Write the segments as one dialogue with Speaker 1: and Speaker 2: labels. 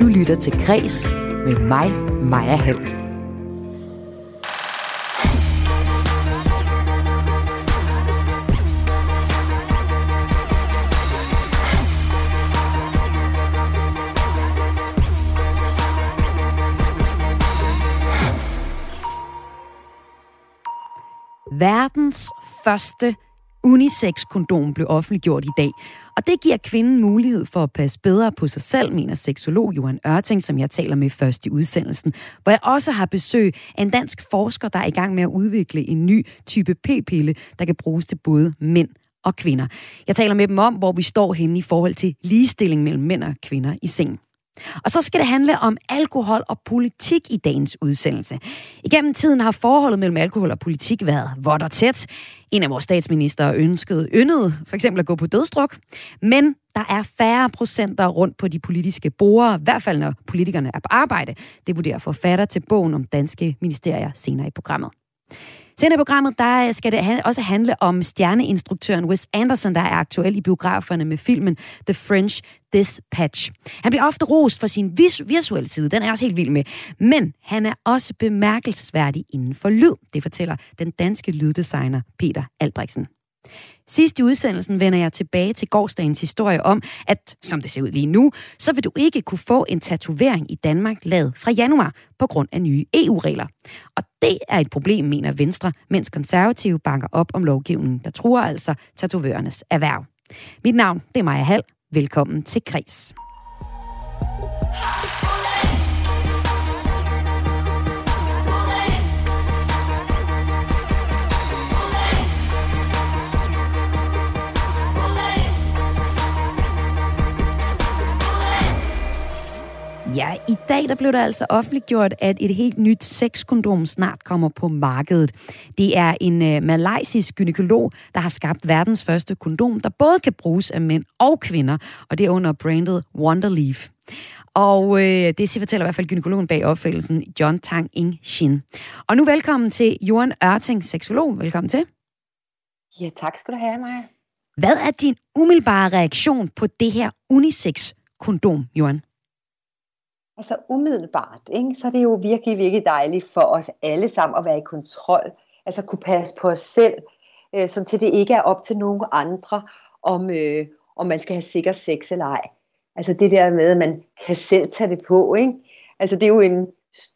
Speaker 1: Du lytter til Græs med mig, Maja Hall. Verdens første unisex-kondom blev offentliggjort i dag. Og det giver kvinden mulighed for at passe bedre på sig selv, mener seksolog Johan Ørting, som jeg taler med først i udsendelsen. Hvor jeg også har besøg af en dansk forsker, der er i gang med at udvikle en ny type p-pille, der kan bruges til både mænd og kvinder. Jeg taler med dem om, hvor vi står henne i forhold til ligestilling mellem mænd og kvinder i sengen. Og så skal det handle om alkohol og politik i dagens udsendelse. Igennem tiden har forholdet mellem alkohol og politik været vådt og tæt. En af vores statsminister ønskede, yndede for eksempel at gå på dødstruk. Men der er færre procenter rundt på de politiske borer, i hvert fald når politikerne er på arbejde. Det vurderer forfatter til bogen om danske ministerier senere i programmet. Senere i programmet, der skal det også handle om stjerneinstruktøren Wes Anderson, der er aktuel i biograferne med filmen The French Dispatch. Han bliver ofte rost for sin vis- visuelle side, den er jeg også helt vild med. Men han er også bemærkelsesværdig inden for lyd, det fortæller den danske lyddesigner Peter Albrechtsen. Sidst i udsendelsen vender jeg tilbage til gårdsdagens historie om, at som det ser ud lige nu, så vil du ikke kunne få en tatovering i Danmark lavet fra januar på grund af nye EU-regler. Og det er et problem, mener Venstre, mens konservative banker op om lovgivningen, der truer altså tatovørernes erhverv. Mit navn det er Maja Hall. Velkommen til Kris. Ja, i dag der blev der altså offentliggjort, at et helt nyt sexkondom snart kommer på markedet. Det er en uh, malaysisk gynekolog, der har skabt verdens første kondom, der både kan bruges af mænd og kvinder, og det er under brandet Wonderleaf. Og øh, det fortæller i hvert fald gynekologen bag opfældelsen, John Tang Ing Shin. Og nu velkommen til Johan Ørting, seksolog. Velkommen til.
Speaker 2: Ja, tak skal du have, Maja.
Speaker 1: Hvad er din umiddelbare reaktion på det her unisex-kondom, Johan?
Speaker 2: Altså umiddelbart, ikke? så er det jo virkelig, virkelig dejligt for os alle sammen at være i kontrol. Altså kunne passe på os selv, øh, så til det ikke er op til nogen andre, om, øh, om man skal have sikker sex eller ej. Altså det der med, at man kan selv tage det på, ikke? Altså det er jo en,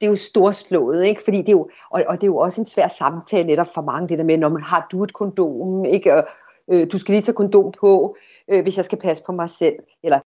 Speaker 2: det er jo storslået, ikke? Fordi det er jo, og, og det er jo også en svær samtale netop for mange, det der med, når man har du et kondom, ikke? Og, øh, du skal lige tage kondom på, øh, hvis jeg skal passe på mig selv, eller